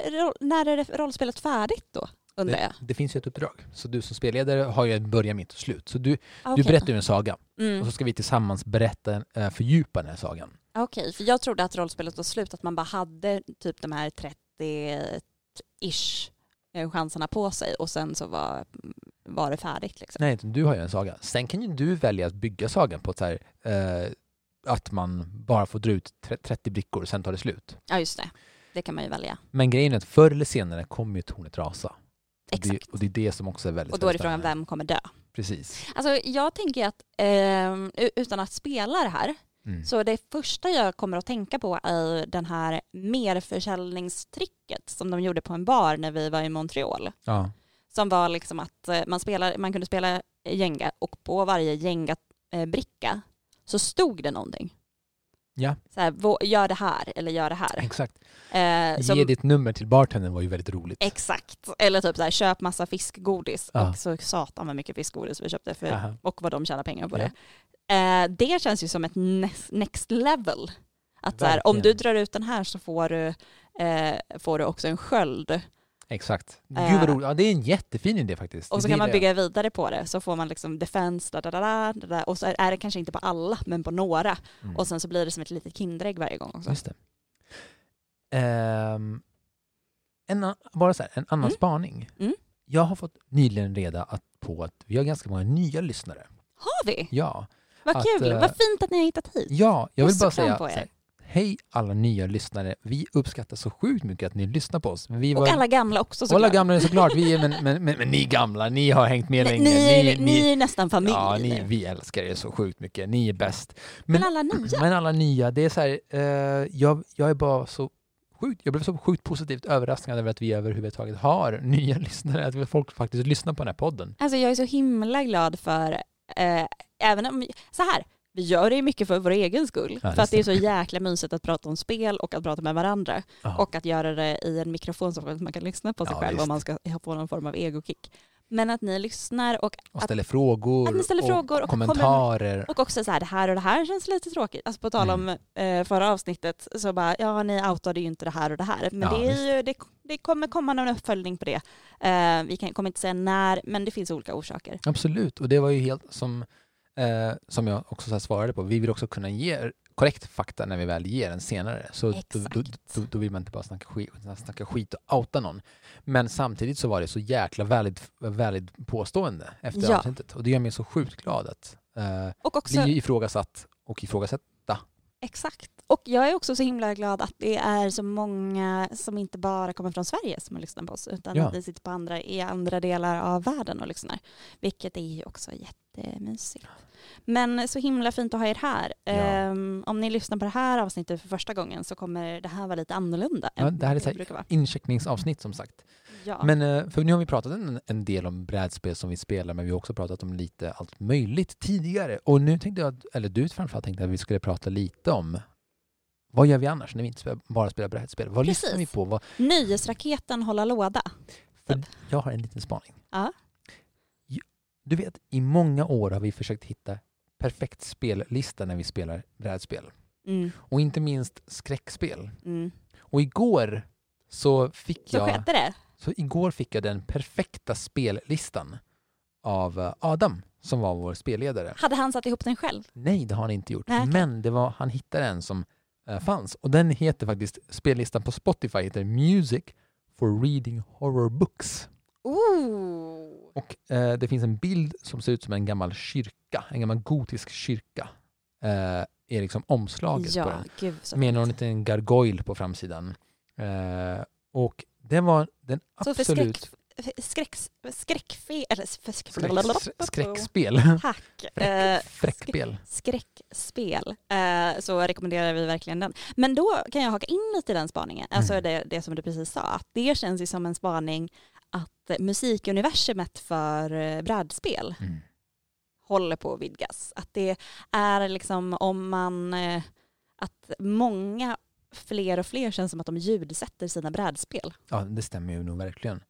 när är det rollspelet färdigt då? Undrar Det, jag. det finns ju ett uppdrag. Så du som spelledare har ju en början, mitt och slut. Så du, Ah, du berättar ju en saga Mm. och så ska vi tillsammans berätta, äh, fördjupa den här sagan. Okej, för jag trodde att rollspelet var slut, att man bara hade typ de här 30-ish eh, chanserna på sig och sen så var, var det färdigt. Liksom. Nej, du har ju en saga. Sen kan ju du välja att bygga sagan på så här, eh, att man bara får dra ut tre- 30 brickor och sen tar det slut. Ja, just det. Det kan man ju välja. Men grejen är att förr eller senare kommer ju tornet rasa. Och det, Exakt. och det är det som också är väldigt Och då är det frågan vem kommer dö? Precis. Alltså jag tänker att u- utan att spela det här Mm. så det första jag kommer att tänka på är den här merförsäljningstricket som de gjorde på en bar när vi var i Montreal. Ja. Som var liksom att eh, man, spelar, man kunde spela Jenga och på varje Jenga-bricka så stod det någonting. Ja, Så här, "Vå- gör det här eller gör det här. exakt. Eh, som, Ge ditt nummer till bartendern var ju väldigt roligt. Exakt. Eller typ så här, köp massa fiskgodis. Ja. Och så satan vad mycket fiskgodis vi köpte för, Aha. och vad de tjänar pengar på Ja. det. Eh, det känns ju som ett next, level. Att så här, om du drar ut den här så får du, eh, får du också en sköld. Exakt. Eh. Gud vad roligt. Ja, det är en jättefin idé faktiskt. Och så kan man bygga vidare på det. Så får man liksom defense, da, da, da, da, och så är det kanske inte på alla, men på några. Mm. Och sen så blir det som ett litet Kinderägg varje gång också. Just det. Ehm, en, bara så här, en annan Mm. spaning. Mm. Jag har fått nyligen reda att, på att vi har ganska många nya lyssnare. Har vi? Ja, Vad Att, kul, eh, vad fint att ni har hittat hit. ja jag vill bara säga hej alla nya lyssnare. Vi uppskattar så sjukt mycket att ni lyssnar på oss. Vi Och var, alla gamla också och alla såklart. gamla såklart, vi är, men, men, men, men ni gamla, ni har hängt med Ni, länge. ni, är, ni är nästan familj ja, ni, vi älskar er så sjukt mycket. Ni är bäst. Men alla nya? Men alla nya, det är så här, eh, jag, jag är bara så sjukt, jag blev så sjukt positivt överraskad över att vi överhuvudtaget har nya lyssnare, att folk faktiskt lyssnar på den här podden. Alltså jag är så himla glad för, eh, även om, så här, vi gör det ju mycket för vår egen skull. Ja, för att det är så jäkla mysigt att prata om spel och att prata med varandra. Ja. Och att göra det i en mikrofon så att man kan lyssna på sig Ja, själv visst. om man ska få någon form av egokick. Men att ni lyssnar och, och att, ställer frågor, att ni ställer frågor och kommentarer. och också så här, det här och det här känns lite tråkigt. Alltså på tal om Mm. eh, förra avsnittet så bara, ja ni outade ju inte det här och det här. Men Ja, det, är ju, det, det kommer komma någon uppföljning på det. Eh, vi kan, kommer inte säga när, men det finns olika orsaker. Absolut, och det var ju helt som, eh, som jag också så svarade på, vi vill också kunna ge korrekt fakta när vi väl ger den senare. Så då, då, då, då vill man inte bara snacka skit, snacka skit och outa någon. Men samtidigt så var det så jäkla valid, valid påstående efter Ja. avsnittet. Och det gör mig så sjukt glad att eh, Och också, bli ifrågasatt och ifrågasätta. exakt. Och jag är också så himla glad att det är så många som inte bara kommer från Sverige som har lyssnat på oss, utan Ja. att ni sitter på andra, i andra delar av världen och lyssnar. Vilket är ju också jättemysigt. Men så himla fint att ha er här. Ja. Ehm, om ni lyssnar på det här avsnittet för första gången så kommer det här vara lite annorlunda Ja, det här är här- vara. Incheckningsavsnitt som sagt. Ja. Men eh, för nu har vi pratat en, en del om brädspel som vi spelar men vi har också pratat om lite allt möjligt tidigare. Och nu tänkte jag, eller du framförallt tänkte att vi skulle prata lite om vad gör vi annars när vi inte bara spelar brädspel? Vad Precis. lyssnar vi på? Vad, Nöjesraketen hålla låda. för jag har en liten spaning. Ja. Du vet, i många år har vi försökt hitta perfekt spellista när vi spelar brädspel. Mm. Och inte minst skräckspel. Mm. Och igår så fick Så jag... det. Så igår fick jag den perfekta spellistan av eh, Adam som var vår spelledare. Hade han satt ihop den själv? Nej, det har han inte gjort. Nej, okej. Men det var, han hittade en som fanns och den heter faktiskt, spellistan på Spotify heter Music for Reading Horror Books. Ooh. Och eh, det finns en bild som ser ut som en gammal kyrka, en gammal gotisk kyrka. Eh, är liksom omslaget på Ja, den. gud så Med någon liten gargoyle på framsidan. Eh, och det var den Så absolut... skräck, skräcks, skräckfel, eller Skräck, skräckspel. Tack. Eh, Fräck, fräckspel. skräckspel eh, så rekommenderar vi verkligen den. Men då kan jag haka in lite i den spaningen, alltså Mm. det, det som du precis sa, att det känns ju som en spaning att eh, musikuniversumet för eh, brädspel Mm. håller på att vidgas. Att det är liksom om man, eh, att många fler och fler känns som att de ljudsätter sina brädspel. Ja, det stämmer ju nog verkligen.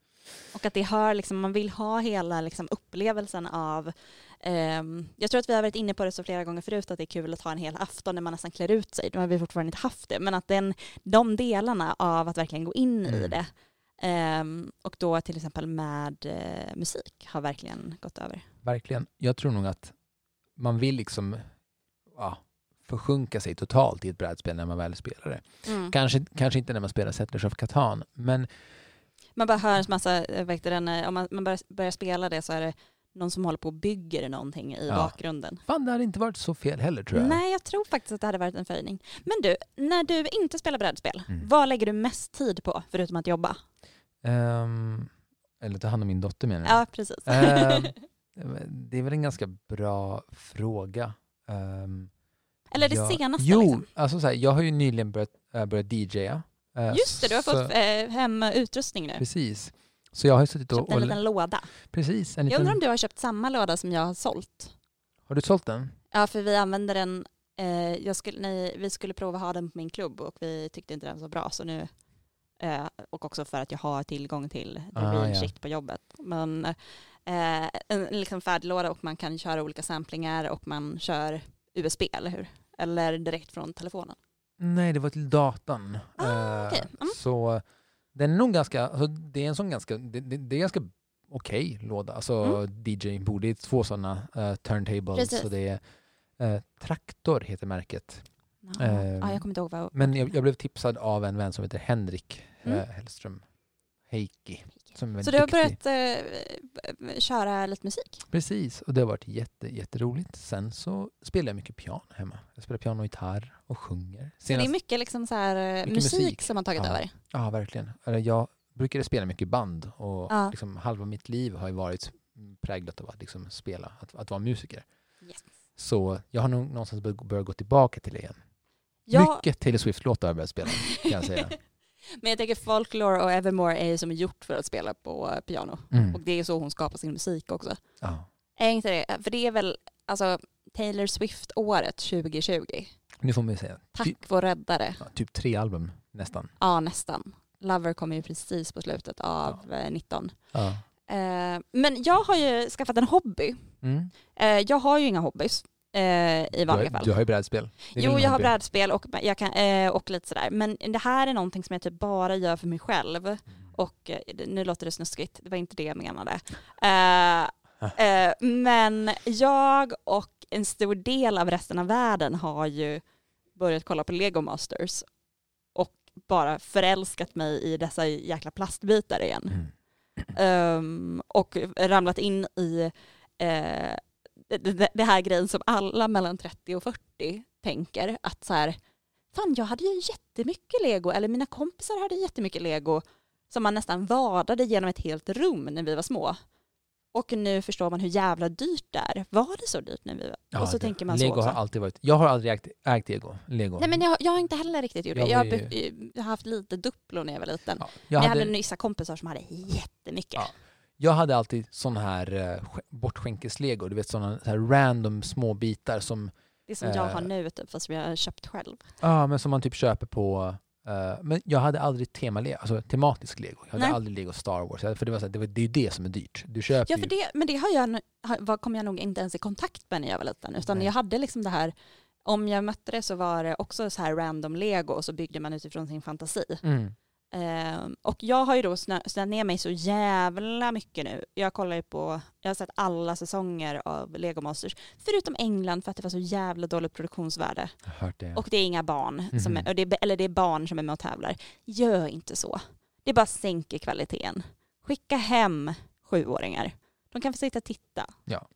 Och att det hör, liksom, man vill ha hela liksom, upplevelsen av, ehm, jag tror att vi har varit inne på det så flera gånger förut, att det är kul att ha en hel afton när man nästan klär ut sig. Nu har vi fortfarande inte haft det, men att den, de delarna av att verkligen gå in i Mm. det, ehm, och då till exempel med eh, musik, har verkligen gått över. Verkligen. Jag tror nog att man vill liksom ja, försjunka sig totalt i ett brädspel när man väl spelar det. Kanske, kanske inte när man spelar Settlers of Catan, men Man bara hör en massa, eh, vad heter den, eh, om man, man börjar, börjar spela det så är det någon som håller på och bygger någonting i Ja. bakgrunden. fan det hade inte varit så fel heller tror jag. Nej, jag tror faktiskt att det hade varit en förhöjning. Men du, när du inte spelar brädspel, Mm. vad lägger du mest tid på förutom att jobba? Ehm, eller ta hand om min dotter menar du? Ja, precis. Ehm, det är väl en ganska bra fråga. Ehm, Eller det ja- senaste Jo, liksom. alltså så här, jag har ju nyligen börjat, äh, börjat DJa. Eh, Just det, du har så- fått eh, hem utrustning nu. Precis. Så jag har suttit och... Köpt en och liten låda. precis, en Jag liten, undrar om du har köpt samma låda som jag har sålt? Har du sålt den? Ja, för vi använder den, eh, jag skulle, nej, vi skulle prova ha den på min klubb och vi tyckte inte den var så bra så nu, eh, och också för att jag har tillgång till the Ah, real ja. shit på jobbet. Men eh, en liksom färdiglåda och man kan köra olika samplingar och man kör USB, eller hur? Eller direkt från telefonen. Nej, det var till datan. Ah, Eh, okej. Mm. Så den är nog ganska, alltså det är en sån ganska, det, det, det är ganska okej låda. Alltså DJ-bord, det är två sådana uh, turntables. Mm. Precis. Så det är eh, Traktor heter märket. Ehm, ja, jag kommer inte ihåg vad... Men jag, jag blev tipsad av en vän som heter Henrik Mm. eh, Hellström. Heikki. Så du har börjat eh, köra lite musik? Precis, och det har varit jätte, jätteroligt. Sen så spelar jag mycket piano hemma. Jag spelar piano och gitarr och sjunger. Så det är Senast- mycket, liksom så här, eh, Mycket musik, musik. som har tagit Ja. över? Ja, verkligen. Jag brukade spela mycket band och Ja. liksom halva mitt liv har ju varit präglat av att liksom spela, att, att vara musiker. Yes. Så jag har nog någonstans bör- börjat gå tillbaka till det igen. Ja, Mycket Taylor Swift-låtar har jag börjat spela, kan jag säga. men jag tänker Folklore och Evermore är ju som gjort för att spela på eh, piano. Mm. Och det är så hon skapar sin musik också. Ja. Är inte det? För det är väl alltså Taylor Swift-året 2020. Nu får man ju säga, Tack vår räddare. ja, typ tre album nästan. Ja, nästan. Lover kommer ju precis på slutet av eh, 19. Ja. Eh, men jag har ju skaffat en hobby. Mm. Eh, jag har ju inga hobbys eh, i Du, vanliga har, fall. du har ju brädspel. Jo, jag har brädspel och, jag kan, eh, och lite sådär. Men det här är någonting som jag typ bara gör för mig själv. Mm. Och eh, nu låter det snuskigt, det var inte det jag menade. Men jag och en stor del av resten av världen har ju börjat kolla på Lego Masters och bara förälskat mig i dessa jäkla plastbitar igen. Mm. Ehm, och ramlat in i eh, det, det, det här grejen som alla mellan 30 och 40 tänker att så här, fan jag hade ju jättemycket lego, eller mina kompisar hade jättemycket lego som man nästan vadade genom ett helt rum när vi var små. Och nu förstår man hur jävla dyrt det är. Var det så dyrt när vi var? Ja, och så det- tänker man Lego så också. har alltid varit... Jag har aldrig ägt, ägt Lego. Lego. Nej men jag, jag har inte heller riktigt gjort det. Jag Jag, har var ju- be- jag har haft lite Duplo när jag var liten. ja, Jag jag, hade, hade, vissa kompisar som hade jättemycket. Ja. Jag hade alltid sån här uh, bortskänkes-lego. Du vet såna så här random små bitar som, Det som jag har Eh. nu typ, fast som jag har köpt själv. ja, men som man typ köper på... eh, men jag hade aldrig tema alltså tematisk lego. Jag hade Nej. aldrig lego Star Wars. För det, var så här, det, var, det är ju det som är dyrt. Du köper Ja, för det, men det har jag, har- kom jag nog inte ens i kontakt med när jag var liten. Utan Nej. jag hade liksom det här, om jag mötte det så var det också så här random lego och så byggde man utifrån sin fantasi. Mm. Ehm, och jag har ju då snö, snöat ner mig så jävla mycket nu. Jag kollar ju på, jag har sett alla säsonger av Lego Masters. Förutom England för att det var så jävla dåligt produktionsvärde. Det. Och det är inga barn, som Mhm. är, det eller det är barn som är med och tävlar. Gör inte så. Det bara sänker kvaliteten. Skicka hem sjuåringar. De kan få sitta och titta. Ja.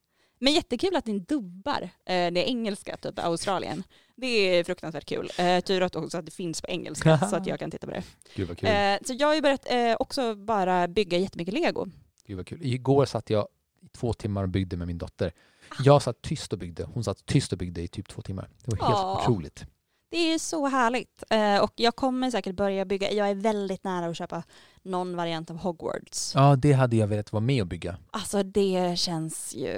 Men jättekul att ni dubbar eh, det engelska, typ Australien. Det är fruktansvärt kul. Eh, tur att också att det finns på engelska så att jag kan titta på det. Gud vad kul. Eh, så jag har ju börjat eh, också bara bygga jättemycket lego. Gud vad kul. Igår satt jag i två timmar och byggde med min dotter. Jag satt tyst och byggde. Hon satt tyst och byggde i typ två timmar. Det var helt Åh. otroligt. Det är så härligt. Eh, och jag kommer säkert börja bygga, jag är väldigt nära att köpa någon variant av Hogwarts. Ja, det hade jag velat vara med och bygga. Alltså det känns ju,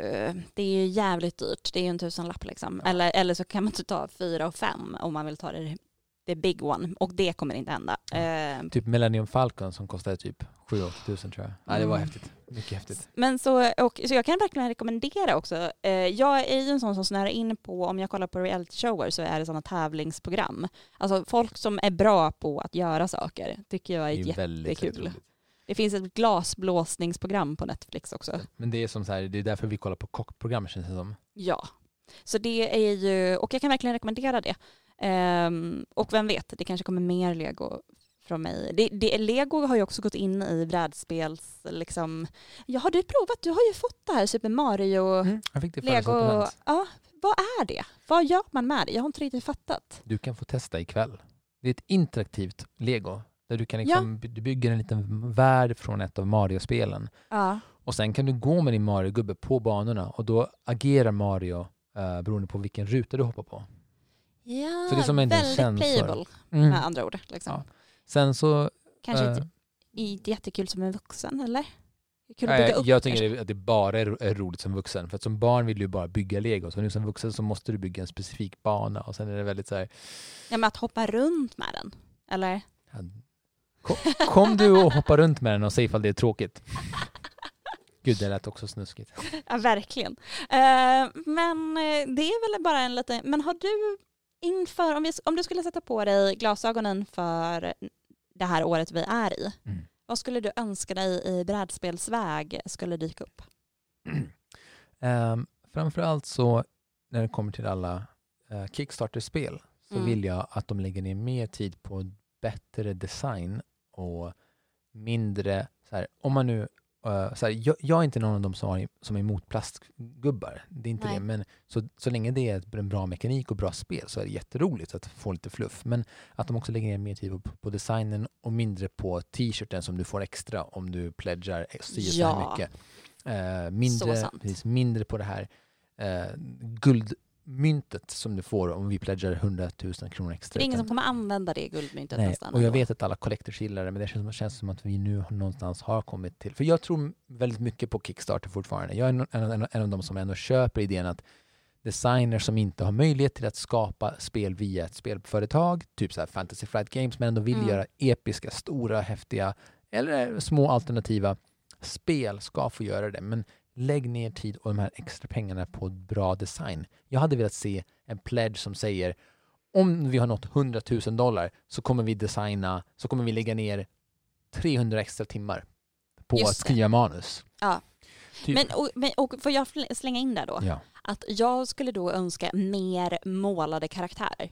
det är ju jävligt dyrt. Det är ju en tusenlapp liksom. Eller, eller så kan man ta fyra och fem om man vill ta det, det big one. Och det kommer inte hända. Eh, Typ Millennium Falcon som kostade typ 7-8 tusen tror jag. Nej, det var Mm. häftigt. Mycket häftigt. Men så, och, så jag kan verkligen rekommendera också. Eh, jag är ju en sån som snöar in på, om jag kollar på reality shower så är det sådana tävlingsprogram. Alltså folk som är bra på att göra saker tycker jag är, Det är jättekul. Det finns ett glasblåsningsprogram på Netflix också. Men det är som så här, det är därför vi kollar på kockprogram känns det som. Ja, så det är ju, och jag kan verkligen rekommendera det. Ehm, och vem vet, det kanske kommer mer lego från mig. Det, det, lego har ju också gått in i brädspels, liksom, ja har du provat, du har ju fått det här Super Mario Jag fick det Lego, ja, vad är det? Vad gör man med det? Jag har inte riktigt fattat. Du kan få testa ikväll. Det är ett interaktivt lego. Där du kan liksom, du bygger en liten värld från ett av Mario-spelen. Ja. Och sen kan du gå med din Mario-gubbe på banorna och då agerar Mario uh, beroende på vilken ruta du hoppar på. Ja, Så det är som väldigt playable Mm. med andra ord. Liksom. Ja. Sen så... Kanske eh, inte, inte jättekul som en vuxen, eller? Kul att bygga upp. jag tycker kanske. det- att det bara är, ro- är roligt som vuxen. För att som barn vill du bara bygga lego. Så nu som vuxen så måste du bygga en specifik bana och sen är det väldigt så här... Ja, men att hoppa runt med den, eller? ja, Kom, kom du och hoppa runt med den och säg ifall det är tråkigt. Gud, det lät också snuskigt. Ja, verkligen. Eh, men eh, det är väl bara en liten... Men har du inför, om, vi, om du skulle sätta på dig glasögonen för det här året vi är i, Mm. vad skulle du önska dig i brädspelsväg skulle dyka upp? Um, framförallt så när det kommer till alla uh, Kickstarter-spel så Mm. vill jag att de lägger ner mer tid på bättre design och mindre, så här, om man nu, uh, så här, jag, jag är inte någon av dem som, har, som är emot plastgubbar, det är inte Nej. det, men så, så länge det är en bra mekanik och bra spel så är det jätteroligt att få lite fluff, men att de också lägger ner mer tid på, på designen och mindre på t-shirten som du får extra om du pledgar si så här Ja. mycket. Eh, Så mindre, sant. precis, mindre på det här eh, guldmyntet som du får om vi pledgar 100 000 kronor extra. Det är ingen som kommer använda det guldmyntet Nej, nästan. och jag ändå. vet att alla collectors gillar det, men det känns, känns som att vi nu någonstans har kommit till... För jag tror väldigt mycket på Kickstarter fortfarande. Jag är en, en, en, en av de som ändå köper idén att designers som inte har möjlighet till att skapa spel via ett spelföretag, typ så här Fantasy Flight Games, men ändå vill Mm. göra episka, stora, häftiga eller små alternativa spel ska få göra det. Men lägg ner tid och de här extra pengarna på bra design. Jag hade velat se en pledge som säger om vi har nått 100 000 dollar så kommer vi designa, så kommer vi lägga ner 300 extra timmar på Just att det. skriva manus. Ja. Typ. Men, och, men, och får jag slänga in där då? ja. Att jag skulle då önska mer målade karaktärer.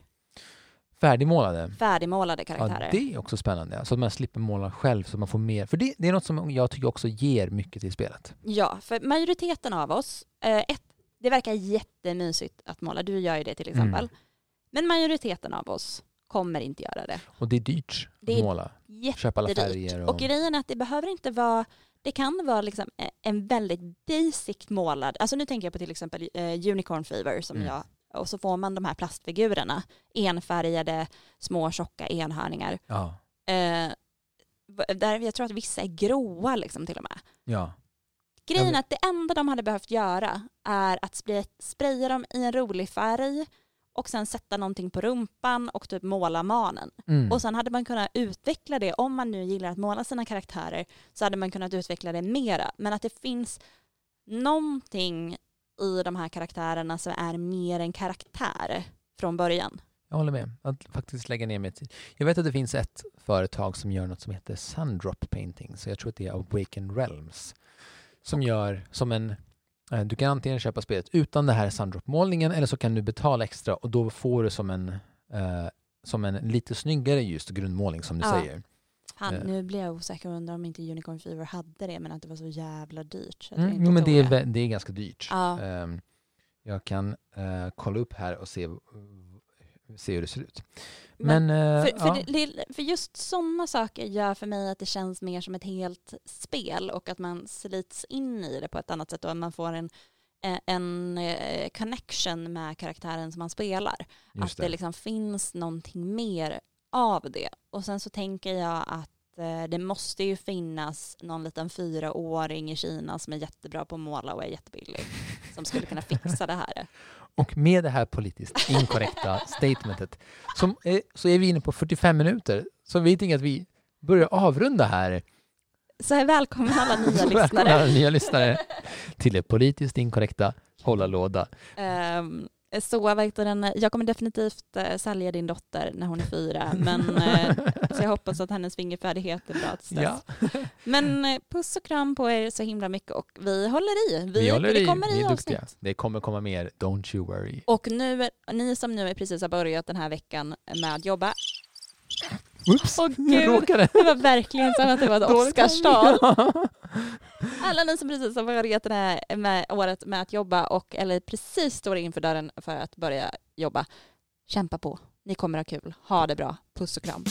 Färdigmålade. Färdigmålade Ja, karaktärer. det är också spännande. Så att man slipper måla själv så man får mer. För det, det är något som jag tycker också ger mycket till spelet. Ja, för majoriteten av oss, eh, ett, det verkar jättemysigt att måla, du gör ju det till exempel. Mm. Men majoriteten av oss kommer inte göra det. Och det är dyrt Det att måla. Köpa alla färger. Och... Och, grejen är att det behöver inte vara, det kan vara liksom eh, en väldigt basic målad, alltså nu tänker jag på till exempel eh, Unicorn Fever som Mm. jag, och så får man de här plastfigurerna, enfärgade, små tjocka enhörningar. ja, Eh, där jag tror att vissa är gråa liksom till och med. ja. Grejen är att det enda de hade behövt göra är att spraya, spraya dem i en rolig färg och sen sätta någonting på rumpan och typ måla manen. Mm. Och sen hade man kunnat utveckla det, om man nu gillar att måla sina karaktärer, så hade man kunnat utveckla det mera. Men att det finns någonting i de här karaktärerna som är mer en karaktär från början. Jag håller med. Att faktiskt lägga ner mer tid. Jag vet att det finns ett företag som gör något som heter Sundrop Painting. Så jag tror att det är Awaken Realms. Som gör som en... eh, Du kan antingen köpa spelet utan det här Sundrop-målningen eller så kan du betala extra och då får du som en, eh, som en lite snyggare just grundmålning som du Ja. säger. Fan, Eh. nu blir jag osäker och undrar om inte Unicorn Fever hade det, men att det var så jävla dyrt. Så Mm, jo, men det är, det är ganska dyrt. Ja. Ehm, jag kan eh, kolla upp här och se se hur det ser ut. Men- Men, eh, För, för, ja. det, det, för just sådana saker gör för mig att det känns mer som ett helt spel och att man slits in i det på ett annat sätt och att man får en, en connection med karaktären som man spelar. just att det. liksom finns någonting mer av det. Och sen så tänker jag att eh, det måste ju finnas någon liten fyraåring i Kina som är jättebra på att måla och är jättebillig som skulle kunna fixa det här. Och med det här politiskt inkorrekta statementet som är, så är vi inne på 45 minuter. Så vi tänker att vi börjar avrunda här. Så här, välkommen alla nya lyssnare. alla nya lyssnare till det politiskt inkorrekta Hålla låda. Ehm, så vad heter den, jag kommer definitivt eh, sälja din dotter när hon är fyra, men eh, så jag hoppas att hennes fingerfärdighet är bra tills dess. Ja, Men eh, puss och kram på er så himla mycket och vi håller i. Vi, vi håller det i. kommer Vi i är duktiga. avsnitt. Det kommer komma mer. Don't you worry. Och nu, ni som nu precis har börjat den här veckan med att jobba, Oops, Åh, jag råkade. det var verkligen som att det var ett Oscarstal. Alla ni som precis har börjat det här med året med att jobba och eller precis står inför dörren för att börja jobba, kämpa på. Ni kommer ha kul. Ha det bra. Puss och kram.